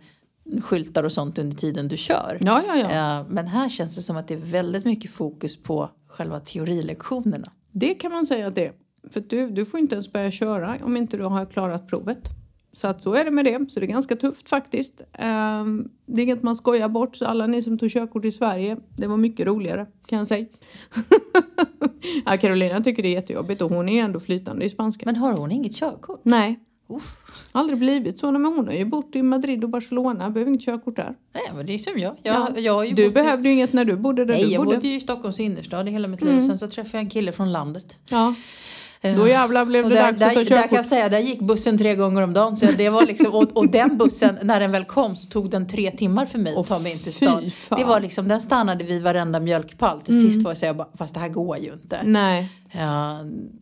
Speaker 2: skyltar och sånt under tiden du kör.
Speaker 1: Ja, ja, ja.
Speaker 2: Eh, Men här känns det som att det är väldigt mycket fokus på själva teorilektionerna.
Speaker 1: Det kan man säga att det är. För du, du får inte ens börja köra om inte du har klarat provet. Så att så är det med det. Så det är ganska tufft faktiskt. Ehm, det är inget man skojar bort. Så alla ni som tog körkort i Sverige, det var mycket roligare kan jag säga. ja, Carolina tycker det är jättejobbigt och hon är ändå flytande i spanska.
Speaker 2: Men har hon inget körkort?
Speaker 1: Nej,
Speaker 2: Uff.
Speaker 1: aldrig blivit så. Men hon har ju bott i Madrid och Barcelona. Behöver inget körkort där.
Speaker 2: Nej, men det är som jag. jag, jag har ju
Speaker 1: Du behövde ju inget när du bodde där
Speaker 2: Nej,
Speaker 1: du
Speaker 2: jag
Speaker 1: bodde.
Speaker 2: bodde ju i Stockholms innerstad i hela mitt liv. Sen så träffade jag en kille från landet.
Speaker 1: Ja. Då jävlar blev
Speaker 2: Och
Speaker 1: det
Speaker 2: där,
Speaker 1: dags att ta
Speaker 2: där kan
Speaker 1: körkort.
Speaker 2: jag säga, där gick bussen tre gånger om dagen. Så det var liksom, och, och den bussen, när den väl kom så tog den tre timmar för mig att ta mig in till stan. Det var liksom, den stannade vid varenda mjölkpall. Till sist var jag så jag bara, fast det här går ju inte.
Speaker 1: Nej.
Speaker 2: Ja,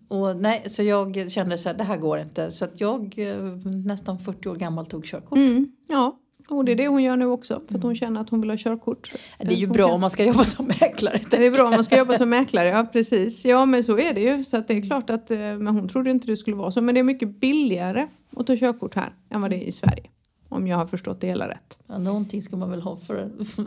Speaker 2: och nej, så jag kände så här, det här går inte. Så att jag, eh, nästan 40 år gammal, tog körkort.
Speaker 1: Mm, ja, och det är det hon gör nu också. För att hon känner att hon vill ha körkort.
Speaker 2: Det är ju bra
Speaker 1: kan-
Speaker 2: om man ska jobba som mäklare.
Speaker 1: Det är bra om man ska jobba som mäklare, ja precis. Ja men så är det ju. Så att det är klart att, eh, men hon trodde inte det skulle vara så. Men det är mycket billigare att ta körkort här än vad det är i Sverige. Om jag har förstått det hela rätt.
Speaker 2: Ja, någonting ska man väl ha för
Speaker 1: För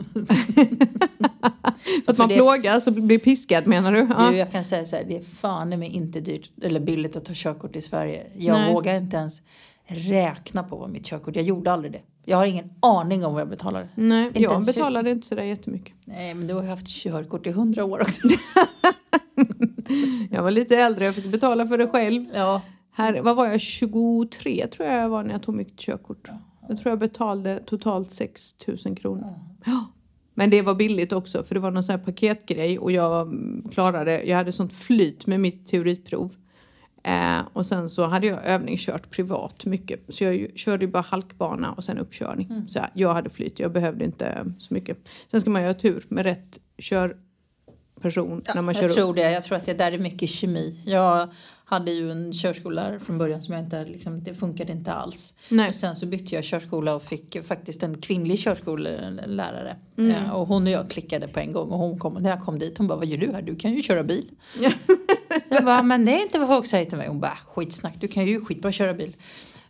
Speaker 1: att man plågas och blir piskad menar du? Ja.
Speaker 2: Du, jag kan säga så här, det är fan mig inte dyrt eller billigt att ta körkort i Sverige. Jag
Speaker 1: Nej.
Speaker 2: vågar inte ens räkna på vad mitt körkort, jag gjorde aldrig det. Jag har ingen aning om vad jag betalar.
Speaker 1: Nej,
Speaker 2: Inte
Speaker 1: jag betalade inte sådär jättemycket.
Speaker 2: Nej, men du har ju haft körkort i hundra år också.
Speaker 1: Jag var lite äldre, jag fick betala för det själv.
Speaker 2: ja.
Speaker 1: Här, vad var jag, 23 tror jag jag var när jag tog mitt körkort. Jag tror jag betalade totalt 6 000 kronor. Ja. Men det var billigt också för det var någon sån här paketgrej och jag klarade, jag hade sånt flyt med mitt teoriprov. Eh, och sen så hade jag övningskört privat mycket. Så jag ju- körde ju bara halkbana och sen uppkörning. Så jag, hade flyt, jag behövde inte så mycket. Sen ska man ju ha tur med rätt körperson när man kör
Speaker 2: jag
Speaker 1: upp.
Speaker 2: tror det. Jag tror att det där är mycket kemi. Jag hade ju en körskola från början som jag inte liksom, det funkade inte alls.
Speaker 1: Nej.
Speaker 2: Och sen så bytte jag körskola och fick faktiskt en kvinnlig körskolelärare.
Speaker 1: Mm.
Speaker 2: Ja, och hon och jag klickade på en gång och hon kom, när jag kom dit hon bara vad gör du här? Du kan ju köra bil.
Speaker 1: Ja.
Speaker 2: jag bara men det är inte vad folk säger till mig. Hon bara skitsnack du kan ju skitbra köra bil.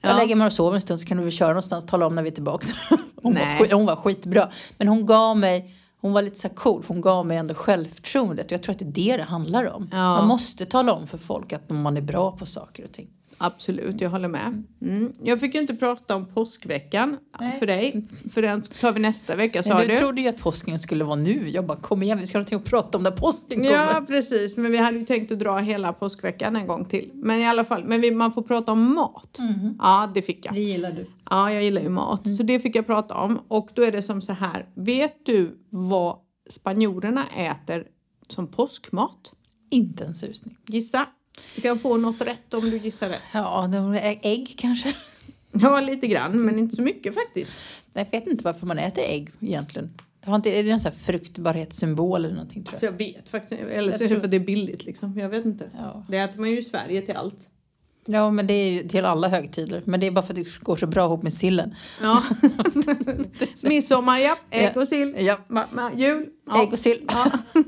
Speaker 2: Jag
Speaker 1: Ja.
Speaker 2: lägger mig och sover en stund så kan du väl köra någonstans tala om när vi är tillbaka. Hon, var,
Speaker 1: Nej.
Speaker 2: skit, hon var skitbra. Men hon gav mig hon var lite så cool för hon gav mig ändå självförtroendet. Och jag tror att det är det det handlar om.
Speaker 1: Ja.
Speaker 2: Man måste tala om för folk att man är bra på saker och ting.
Speaker 1: Absolut, jag håller med. Mm. Jag fick ju inte prata om påskveckan
Speaker 2: Nej.
Speaker 1: för dig. För den tar vi nästa vecka sa du.
Speaker 2: du trodde ju att påsken skulle vara nu. Jag bara kom igen vi ska ha någonting att prata om när påsken kommer.
Speaker 1: Ja precis, men vi hade ju tänkt att dra hela påskveckan en gång till. Men i alla fall, men vi, man får prata om mat. Ja, det fick jag.
Speaker 2: Det gillar du.
Speaker 1: Ja, jag gillar ju mat. Så det fick jag prata om. Och då är det som så här, vet du vad spanjorerna äter som påskmat?
Speaker 2: Inte en susning.
Speaker 1: Gissa. Du kan få något rätt om du gissar rätt.
Speaker 2: Ja, ägg kanske.
Speaker 1: Ja, lite grann, men inte så mycket faktiskt.
Speaker 2: Jag vet inte varför man äter ägg egentligen. Det har inte, är det en sån här fruktbarhetssymbol eller någonting tror
Speaker 1: Så
Speaker 2: jag?
Speaker 1: jag vet faktiskt Eller så är det för att det är billigt liksom. Jag vet inte.
Speaker 2: Ja.
Speaker 1: Det äter man ju i Sverige till allt.
Speaker 2: Ja, men det är ju till alla högtider. Men det är bara för att det går så bra ihop med sillen.
Speaker 1: Ja. Midsommar, ja. Ägg och sill.
Speaker 2: Ja.
Speaker 1: Ma- ma- jul. Ja.
Speaker 2: Ägg och sill.
Speaker 1: Ja.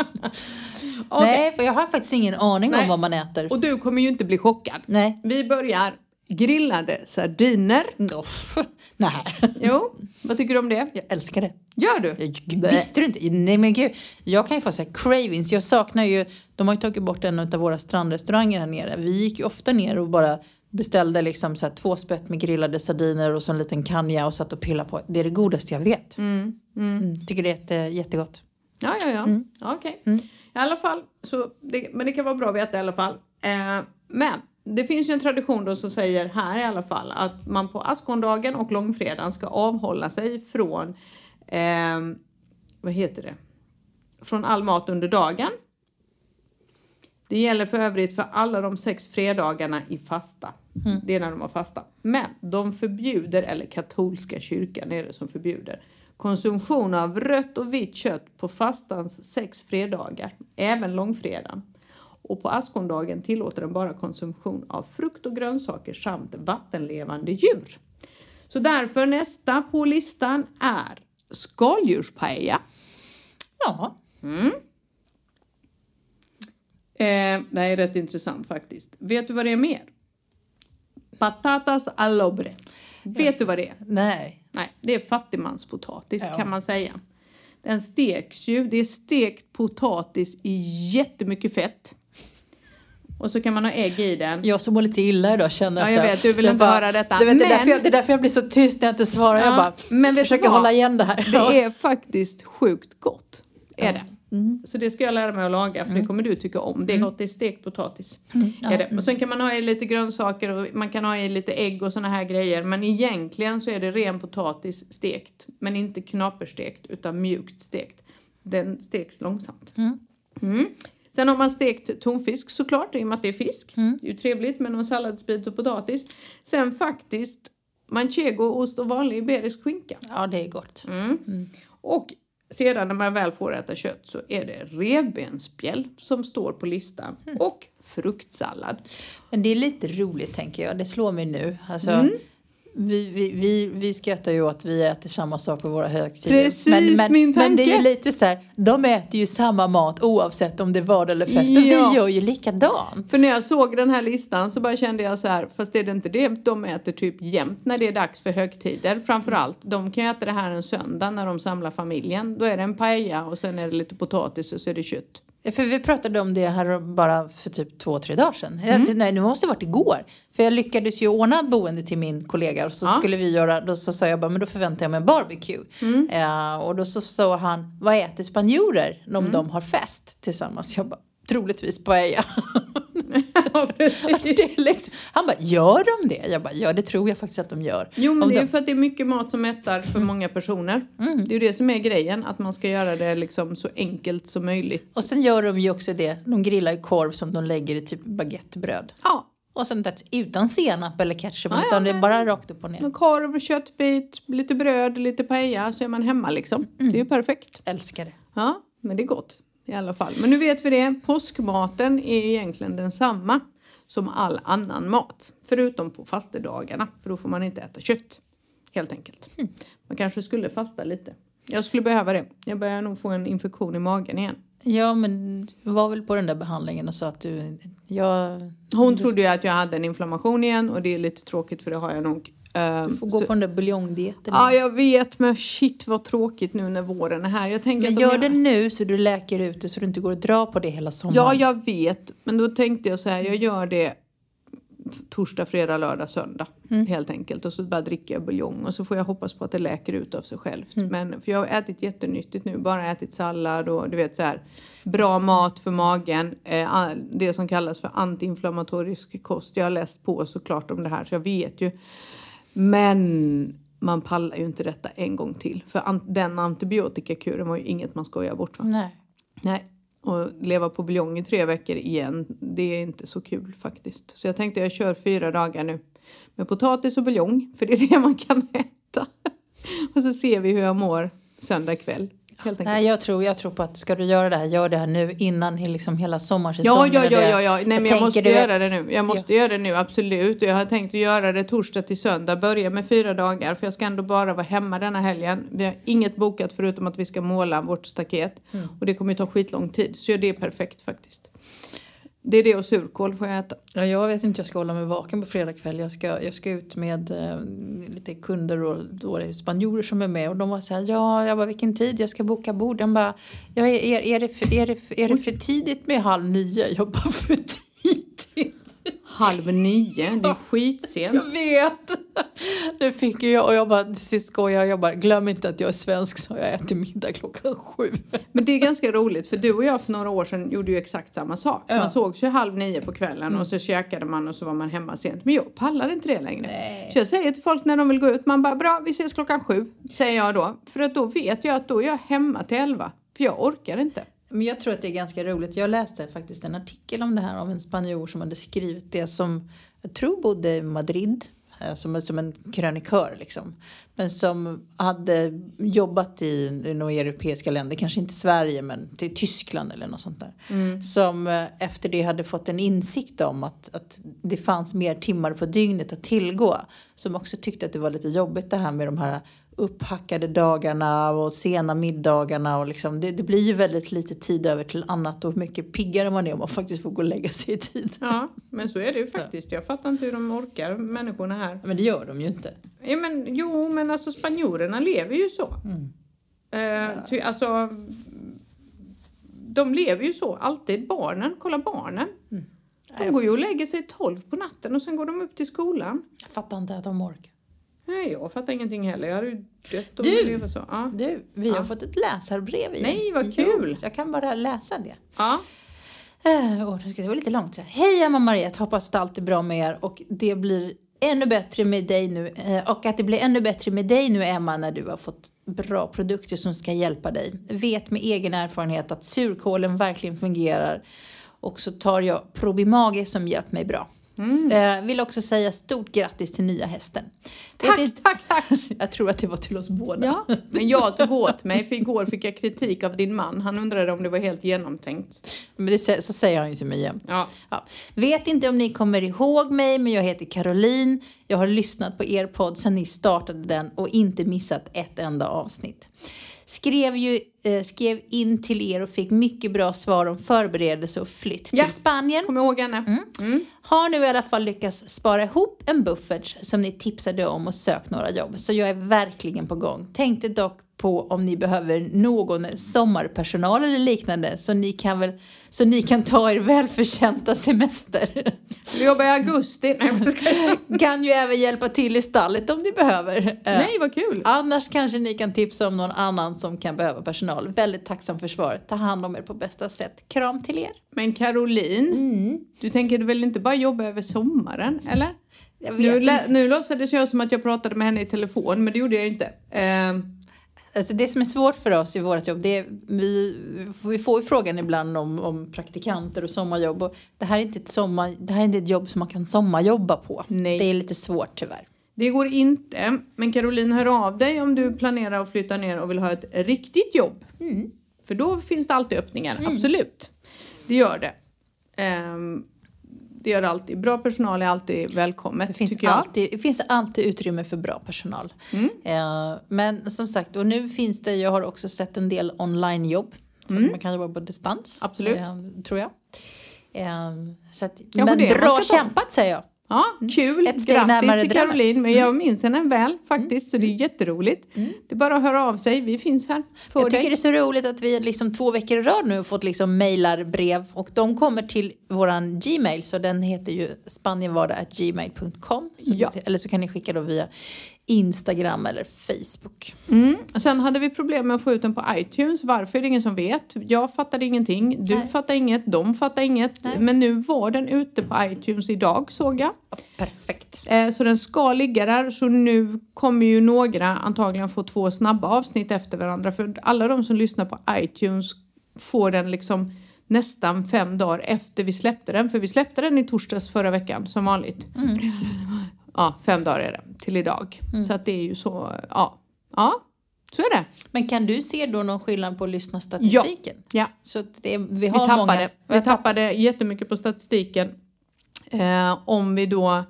Speaker 1: Okej.
Speaker 2: Nej, för jag har faktiskt ingen aning
Speaker 1: Nej.
Speaker 2: om vad man äter.
Speaker 1: Och du kommer ju inte bli chockad.
Speaker 2: Nej.
Speaker 1: Vi börjar grillade sardiner.
Speaker 2: Oh, nej,
Speaker 1: Jo, vad tycker du om det?
Speaker 2: jag älskar det.
Speaker 1: Gör du?
Speaker 2: Jag, visste du inte? Nej men gud, jag kan ju få så här cravings. Jag saknar ju, de har ju tagit bort en av våra strandrestauranger här nere. Vi gick ju ofta ner och bara beställde liksom så två spett med grillade sardiner och så en liten kanja och satt och pillade på. Det är det godaste jag vet.
Speaker 1: Mm. Mm.
Speaker 2: Mm, tycker det är jätte, jättegott.
Speaker 1: Ja, ja, ja.
Speaker 2: Mm.
Speaker 1: Okej. I alla fall, så det, men det kan vara bra att veta i alla fall. Eh, men det finns ju en tradition då som säger här i alla fall att man på askondagen och långfredagen ska avhålla sig från, eh, vad heter det, från all mat under dagen. Det gäller för övrigt för alla de sex fredagarna i fasta. Det är när de har fasta. Men de förbjuder, eller katolska kyrkan är det som förbjuder, konsumtion av rött och vitt kött på fastans sex fredagar, även långfredagen. Och på askondagen tillåter den bara konsumtion av frukt och grönsaker samt vattenlevande djur. Så därför nästa på listan är skaldjurspaella.
Speaker 2: Ja,
Speaker 1: Eh, det här är rätt intressant faktiskt. Vet du vad det är mer? Patatas alobre. Vet du vad det är?
Speaker 2: nej.
Speaker 1: Nej, det är fattigmanspotatis
Speaker 2: Ja.
Speaker 1: kan man säga. Den steks ju. Det är stekt potatis i jättemycket fett. Och så kan man ha ägg i den.
Speaker 2: Jag som mår lite illa idag känner
Speaker 1: Ja,
Speaker 2: så
Speaker 1: jag vet, du vill inte höra detta.
Speaker 2: Du vet, det, är
Speaker 1: Men-
Speaker 2: därför jag, det är därför jag blir så tyst när jag inte svarar.
Speaker 1: Ja,
Speaker 2: jag bara
Speaker 1: men
Speaker 2: försöker hålla igen det här.
Speaker 1: Det är faktiskt sjukt gott. Är det.
Speaker 2: Mm.
Speaker 1: Så det ska jag lära mig att laga för det kommer du tycka om. Det är gott, det är stekt potatis.
Speaker 2: Mm. Ja,
Speaker 1: Är det. Och sen kan man ha i lite grönsaker och man kan ha i lite ägg och såna här grejer. Men egentligen så är det ren potatis stekt. Men inte knaperstekt utan mjukt stekt. Den steks långsamt. Mm. Sen har man stekt tonfisk såklart i och med att det är fisk.
Speaker 2: Mm.
Speaker 1: Det är ju trevligt med någon salladsbit och potatis. Sen faktiskt manchegoost och vanlig iberisk skinka.
Speaker 2: Ja, det är gott.
Speaker 1: Mm. Och sedan när man väl får äta kött så är det revbensspjäll som står på listan. Och fruktsallad.
Speaker 2: Men det är lite roligt tänker jag. Det slår mig nu. Alltså,
Speaker 1: Mm.
Speaker 2: Vi, vi, vi, vi skrattar ju åt att vi äter samma sak på våra högtider.
Speaker 1: Precis
Speaker 2: men, men,
Speaker 1: min
Speaker 2: Men det är ju
Speaker 1: tanke.
Speaker 2: lite så här, de äter ju samma mat oavsett om det är vardag eller fest. Och
Speaker 1: Ja.
Speaker 2: vi gör ju likadant.
Speaker 1: För när jag såg den här listan så bara kände jag så här, fast är det inte det de äter typ jämt när det är dags för högtider? Framförallt, de kan ju äta det här en söndag när de samlar familjen. Då är det en paella och sen är det lite potatis och så är det kött.
Speaker 2: För vi pratade om det här bara för typ två, tre dagar sedan.
Speaker 1: Mm.
Speaker 2: Nej, det måste ha varit igår. För jag lyckades ju ordna boende till min kollega och så
Speaker 1: Ja.
Speaker 2: skulle vi göra, då så sa jag bara, men då förväntar jag mig en barbecue.
Speaker 1: Mm.
Speaker 2: Eh, och då så sa han, vad äter spanjorer om
Speaker 1: Mm.
Speaker 2: de har fest tillsammans? Jag bara, troligtvis paella.
Speaker 1: ja,
Speaker 2: liksom, han bara, gör de det? Jag bara, ja det tror jag faktiskt att de gör.
Speaker 1: Jo men
Speaker 2: Om
Speaker 1: det är
Speaker 2: de-
Speaker 1: ju för att det är mycket mat som mättar för många personer. Det är ju det som är grejen, att man ska göra det liksom så enkelt som möjligt.
Speaker 2: Och sen gör de ju också det, de grillar ju korv som de lägger i typ baguettebröd.
Speaker 1: Ja,
Speaker 2: Och sen det, utan senap eller ketchup,
Speaker 1: Ja, ja,
Speaker 2: utan det är bara rakt upp och ner.
Speaker 1: en korv, köttbit, lite bröd, lite paella så är man hemma liksom. Det är ju perfekt.
Speaker 2: Älskar det.
Speaker 1: Ja, men det är gott i alla fall. Men nu vet vi det, påskmaten är egentligen densamma som all annan mat. Förutom på fastedagarna, för då får man inte äta kött. Helt enkelt. Man kanske skulle fasta lite. Jag skulle behöva det. Jag börjar nog få en infektion i magen igen.
Speaker 2: Ja, men du var väl på den där behandlingen och sa att du... Jag,
Speaker 1: Hon trodde ju att jag hade en inflammation igen och det är lite tråkigt för det har jag nog. Ehm,
Speaker 2: du får gå
Speaker 1: så-
Speaker 2: på den där buljongdieten.
Speaker 1: Ja, jag vet, men shit vad tråkigt nu när våren är här. Jag tänker
Speaker 2: men gör
Speaker 1: jag...
Speaker 2: det nu så du läker ut det så du inte går och drar på det hela sommaren.
Speaker 1: Ja, jag vet. Men då tänkte jag så här, jag gör det torsdag, fredag, lördag, söndag. Helt enkelt. Och så bara dricker jag buljong och så får jag hoppas på att det läker ut av sig självt. Men för jag har ätit jättenyttigt nu. Bara ätit sallad och du vet så här. Bra mat för magen. Eh, det som kallas för antiinflammatorisk kost. Jag har läst på såklart om det här så jag vet ju. Men man pallar ju inte detta en gång till. För an- den antibiotikakuren var ju inget man skojar bort va?
Speaker 2: Nej.
Speaker 1: Nej, och leva på buljong i tre veckor igen, det är inte så kul faktiskt. Så jag tänkte jag kör fyra dagar nu med potatis och buljong, för det är det man kan äta. Och så ser vi hur jag mår söndag kväll. Helt enkelt.
Speaker 2: Nej, jag tror, jag tror på att ska du göra det här, gör det här nu innan liksom hela
Speaker 1: Ja,
Speaker 2: sommarsäsongen.
Speaker 1: ja, ja,
Speaker 2: det.
Speaker 1: ja, ja. Nej, men jag,
Speaker 2: tänker,
Speaker 1: måste göra
Speaker 2: vet-
Speaker 1: det nu. Jag måste göra det nu, absolut. Och jag har tänkt att göra det torsdag till söndag. Börja med fyra dagar, för jag ska ändå bara vara hemma denna helgen. Vi har inget bokat förutom att vi ska måla vårt staket.
Speaker 2: Mm.
Speaker 1: Och det kommer ju ta skitlång tid, så det är perfekt faktiskt. Det är det och surkål får jag äta.
Speaker 2: Ja, jag vet inte, jag ska hålla mig vaken på fredag kväll. Jag ska, jag ska ut med eh, lite kunder och då spanjorer som är med och de var så här, ja, jag bara vilken tid jag ska boka bord. De bara, ja, är, är, är, det för, är, det är det för tidigt med halv nio? Jag bara, för tidigt?
Speaker 1: Halv nio, det är skitsent.
Speaker 2: Jag vet! Det fick ju jag och jag bara, till sist skojar jag bara, glöm inte att jag är svensk så jag äter middag klockan sju.
Speaker 1: Men det är ganska roligt för du och jag för några år sedan gjorde ju exakt samma sak.
Speaker 2: Ja.
Speaker 1: Man sågs ju halv nio på kvällen och så käkade man och så var man hemma sent. Men jag pallar inte det längre.
Speaker 2: Nej.
Speaker 1: Så jag säger till folk när de vill gå ut, man bara bra vi ses klockan sju. Säger jag då. För att då vet jag att då är jag hemma till elva. För jag orkar inte.
Speaker 2: Men jag tror att det är ganska roligt. Jag läste faktiskt en artikel om det här av en spanjor som hade skrivit det som jag tror bodde i Madrid som, som en krönikör liksom. Men som hade jobbat i, några europeiska länder, kanske inte Sverige men till Tyskland eller något sånt där. Som eh, efter det hade fått en insikt om att, att det fanns mer timmar på dygnet att tillgå. Som också tyckte att det var lite jobbigt det här med de här upphackade dagarna och sena middagarna och liksom, det, det blir ju väldigt lite tid över till annat och mycket piggare man är om man faktiskt får gå och lägga sig i tid.
Speaker 1: Ja, men så är det ju faktiskt. Jag fattar inte hur de orkar, människorna här.
Speaker 2: Men det gör de ju inte.
Speaker 1: Ja, men, jo, men alltså spanjorerna lever ju så. Eh, ty, alltså, de lever ju så. Alltid barnen. Kolla barnen. De går ju och lägger sig tolv på natten och sen går de upp till skolan.
Speaker 2: Jag fattar inte att de orkar.
Speaker 1: Nej, jag fattar ingenting heller. Jag hade ju dött om
Speaker 2: Du!
Speaker 1: levde så. Ja.
Speaker 2: Du, vi har
Speaker 1: Ja.
Speaker 2: fått ett läsarbrev igen.
Speaker 1: Nej, vad
Speaker 2: Jo,
Speaker 1: kul.
Speaker 2: jag kan bara läsa det.
Speaker 1: Ja.
Speaker 2: Uh, oh, det var lite långt. så. Hej Emma Mariette, hoppas det allt är bra med er och det blir ännu bättre med dig nu eh, och att det blir ännu bättre med dig nu Emma när du har fått bra produkter som ska hjälpa dig. Vet med egen erfarenhet att surkålen verkligen fungerar och så tar jag Probimage som hjälpt mig bra. Eh, vill också säga stort grattis till nya hästen. Vet
Speaker 1: Tack,
Speaker 2: inte-
Speaker 1: tack, tack!
Speaker 2: Jag tror att det var till oss båda.
Speaker 1: Ja, men jag tog åt mig för igår fick jag kritik av din man. Han undrade om det var helt genomtänkt.
Speaker 2: Men det, så säger han ju till mig jämt.
Speaker 1: Ja.
Speaker 2: Ja. Vet inte om ni kommer ihåg mig, men jag heter Caroline. Jag har lyssnat på er podd sedan ni startade den och inte missat ett enda avsnitt. Skrev, ju, eh, skrev in till er och fick mycket bra svar om förberedelse och flytt
Speaker 1: Ja.
Speaker 2: till Spanien.
Speaker 1: Kom ihåg henne. Mm.
Speaker 2: Har nu i alla fall lyckats spara ihop en buffert som ni tipsade om och sökt några jobb. Så jag är verkligen på gång. Tänkte dock på om ni behöver någon sommarpersonal eller liknande så ni kan, väl, så ni kan ta er välförtjänta semester.
Speaker 1: Du jobbar i augusti. Nej,
Speaker 2: kan ju även hjälpa till i stallet om ni behöver. Eh,
Speaker 1: Nej, vad kul.
Speaker 2: Annars kanske ni kan tipsa om någon annan som kan behöva personal. Väldigt tacksam för svaret. Ta hand om er på bästa sätt. Kram till er.
Speaker 1: Men Caroline,
Speaker 2: Mm.
Speaker 1: du tänker väl inte bara jobba över sommaren, eller? Nu,
Speaker 2: inte.
Speaker 1: nu låtsades jag som att jag pratade med henne i telefon, men det gjorde jag ju inte. Eh,
Speaker 2: Alltså det som är svårt för oss i vårt jobb, det är, vi, vi får frågan ibland om, om praktikanter och sommarjobb. Och det, här är inte ett sommar, det här är inte ett jobb som man kan sommarjobba på.
Speaker 1: Nej.
Speaker 2: Det är lite svårt tyvärr.
Speaker 1: det går inte. Men Caroline, hör av dig om du planerar att flytta ner och vill ha ett riktigt jobb.
Speaker 2: Mm.
Speaker 1: För då finns det alltid öppningar, absolut. Det gör det. Ehm, det gör alltid. Bra personal är alltid välkommet,
Speaker 2: Det finns, alltid, det finns alltid utrymme för bra personal.
Speaker 1: Mm.
Speaker 2: Eh, men som sagt, och nu finns det, jag har också sett en del onlinejobb. Så man kan jobba på distans.
Speaker 1: Mm. Absolut.
Speaker 2: eh, tror jag. Eh, så att, men bra kämpat säger jag.
Speaker 1: Ja, kul.
Speaker 2: Ett steg
Speaker 1: Grattis till.
Speaker 2: Mm.
Speaker 1: Caroline. Men jag minns henne väl faktiskt, så det är jätteroligt. Det är bara att höra av sig. Vi finns här för
Speaker 2: Jag tycker
Speaker 1: dig.
Speaker 2: det är så roligt att vi liksom två veckor i rad nu har fått liksom mejlarbrev och de kommer till våran Gmail så den heter ju spanienvardag.gmail.com
Speaker 1: Ja.
Speaker 2: Eller så kan ni skicka då via Instagram eller Facebook.
Speaker 1: Mm. Sen hade vi problem med att få ut den på iTunes. Varför är det ingen som vet. Jag fattade ingenting. Du
Speaker 2: Nej.
Speaker 1: fattar inget. De fattar inget.
Speaker 2: Nej.
Speaker 1: Men nu var den ute på iTunes idag såg jag.
Speaker 2: Perfekt.
Speaker 1: Eh, Så den ska ligga där. Så nu kommer ju några antagligen få två snabba avsnitt efter varandra. För alla de som lyssnar på iTunes får den liksom nästan fem dagar efter vi släppte den. För vi släppte den i torsdags förra veckan som vanligt. Ja, fem dagar är det till idag. Så att det är ju så, ja. Ja, så är det.
Speaker 2: Men kan du se då någon skillnad på lyssnarstatistiken?
Speaker 1: Ja.
Speaker 2: Så att det vi
Speaker 1: Vi
Speaker 2: har
Speaker 1: tappade,
Speaker 2: många...
Speaker 1: vi tappade jättemycket på statistiken. Eh, om vi då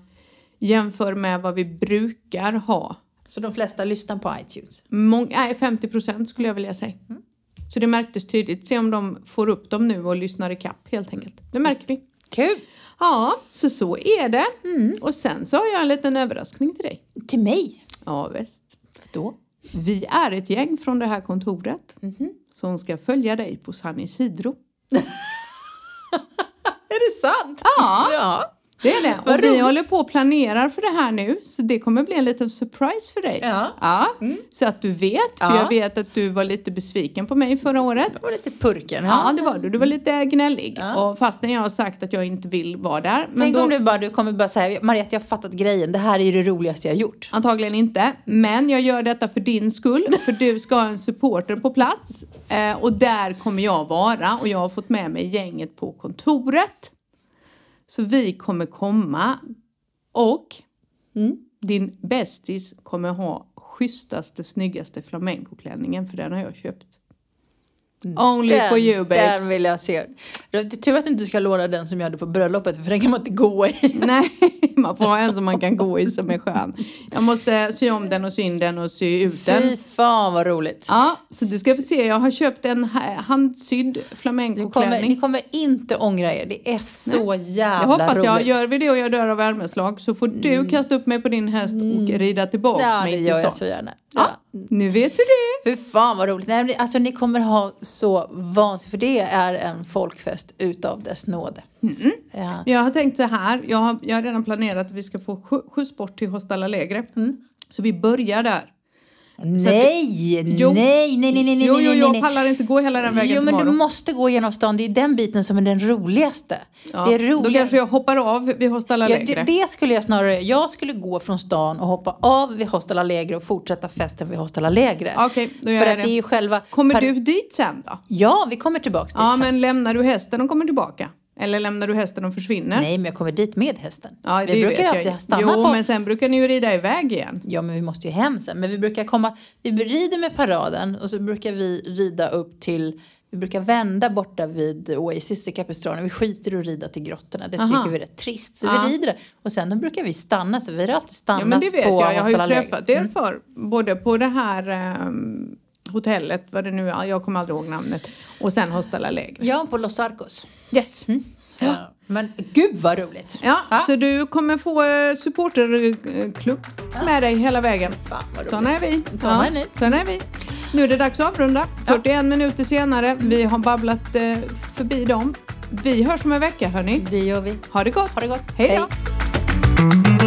Speaker 1: jämför med vad vi brukar ha.
Speaker 2: Så de flesta lyssnar på iTunes.
Speaker 1: Mång, nej, 50 procent skulle jag vilja säga. Så det märktes tydligt. Se om de får upp dem nu och lyssnar i kapp helt enkelt. Det märker vi.
Speaker 2: Kul!
Speaker 1: Ja, så så är det. Och sen så har jag en liten överraskning till dig.
Speaker 2: Till mig?
Speaker 1: Ja, visst.
Speaker 2: Då?
Speaker 1: Vi är ett gäng från det här kontoret som ska följa dig på San Isidro.
Speaker 2: Är det sant?
Speaker 1: Ja.
Speaker 2: ja.
Speaker 1: Det är det. Och vi håller på och planerar för det här nu. Så det kommer bli en liten surprise för dig.
Speaker 2: Ja.
Speaker 1: Ja, Så att du vet. För
Speaker 2: Ja.
Speaker 1: jag vet att du var lite besviken på mig förra året.
Speaker 2: Det var lite purken.
Speaker 1: Ja, det var du. Du var lite gnällig.
Speaker 2: Ja.
Speaker 1: Och fastän jag har sagt att jag inte vill vara där. Men
Speaker 2: Tänk
Speaker 1: då,
Speaker 2: om du bara, du kommer bara säga, Mariette jag har fattat grejen, det här är ju det roligaste jag har gjort.
Speaker 1: Antagligen inte. Men jag gör detta för din skull. För du ska ha en supporter på plats. Eh, och där kommer jag vara. Och jag har fått med mig gänget på kontoret. Så vi kommer komma. Och
Speaker 2: Mm.
Speaker 1: din bästis kommer ha schysstaste, snyggaste flamencoklänningen. För den har jag köpt. Only for you babes.
Speaker 2: Den vill jag se. Det är tur att du inte ska låna den som jag hade på bröllopet för den kan man inte gå i.
Speaker 1: Nej, man får ha en som man kan gå i som är skön. Jag måste sy om den och sy in den och sy ut den.
Speaker 2: Fy fan vad roligt.
Speaker 1: Ja, så du ska få se. Jag har köpt en ha- handsydd
Speaker 2: Ni
Speaker 1: flamencoklänning.
Speaker 2: ni kommer inte ångra er. Det är så jävla
Speaker 1: Det hoppas
Speaker 2: roligt.
Speaker 1: jag. Gör vi det och jag dör av värmeslag så får du kasta upp mig på din häst och rida tillbaks
Speaker 2: Ja,
Speaker 1: mig
Speaker 2: det
Speaker 1: till
Speaker 2: gör jag
Speaker 1: stan.
Speaker 2: så gärna.
Speaker 1: Ja,
Speaker 2: Ja.
Speaker 1: Nu vet du det.
Speaker 2: Fy fan vad roligt. Nej, alltså, ni kommer ha så vansinnigt, för det är en folkfest utav dess nåde. Ja.
Speaker 1: Jag har tänkt så här. Jag har, jag har redan planerat att vi ska få skj- skjuts bort till Hostal Allegre.
Speaker 2: Mm.
Speaker 1: Så vi börjar där.
Speaker 2: Nej,
Speaker 1: Jo.
Speaker 2: nej, nej, nej, nej, nej,
Speaker 1: Jo, jo,
Speaker 2: nej,
Speaker 1: jag
Speaker 2: nej.
Speaker 1: pallar inte gå hela den vägen
Speaker 2: Jo, men du
Speaker 1: tomorrow.
Speaker 2: måste gå genom stan. Det är den biten som är den roligaste.
Speaker 1: Ja,
Speaker 2: det är
Speaker 1: Då
Speaker 2: roligt.
Speaker 1: kanske jag hoppar av vid Hostal
Speaker 2: Ja,
Speaker 1: Allegre.
Speaker 2: det, det skulle jag snarare Jag skulle gå från stan och hoppa av vid Hostel Allegre och fortsätta festen vid Hostel Allegre.
Speaker 1: Okej, då gör
Speaker 2: För
Speaker 1: jag
Speaker 2: att det är ju själva...
Speaker 1: Kommer du dit sen då?
Speaker 2: Ja, vi kommer tillbaks dit
Speaker 1: Ja,
Speaker 2: sen.
Speaker 1: men lämnar du hästen och kommer tillbaka? Eller lämnar du hästen och försvinner?
Speaker 2: Nej, men jag kommer dit med hästen.
Speaker 1: Ja,
Speaker 2: vi brukar alltid
Speaker 1: jag.
Speaker 2: stanna
Speaker 1: Jo,
Speaker 2: på...
Speaker 1: men sen brukar ni ju rida iväg igen.
Speaker 2: Ja, men vi måste ju hem sen. Men vi brukar komma... Vi rider med paraden och så brukar vi rida upp till... Vi brukar vända borta vid Oasis i Capistrano. Vi skiter i att rida till grottorna. Det
Speaker 1: Aha.
Speaker 2: tycker vi är rätt trist. Så
Speaker 1: Ja.
Speaker 2: vi rider där. Och sen då brukar vi stanna. Så vi har alltid stannat
Speaker 1: Ja, men det vet
Speaker 2: på
Speaker 1: jag. Jag har ju träffat er förr. Både på det här ehm, hotellet, vad det nu är, jag kommer aldrig ihåg namnet. Och sen Hostel Allegre.
Speaker 2: Ja, på Los Arcos.
Speaker 1: Yes.
Speaker 2: Ja. Men gud vad roligt!
Speaker 1: Ja, så du kommer få eh, supporterklubb med dig hela vägen.
Speaker 2: Fan.
Speaker 1: Såna är vi.
Speaker 2: Såna är ni.
Speaker 1: Såna är vi. Nu är det dags att avrunda. 41 minuter senare. Vi har babblat eh, förbi dem. Vi hörs om en vecka hörni.
Speaker 2: Det gör vi.
Speaker 1: Ha det gott.
Speaker 2: Ha det gott.
Speaker 1: Hej då.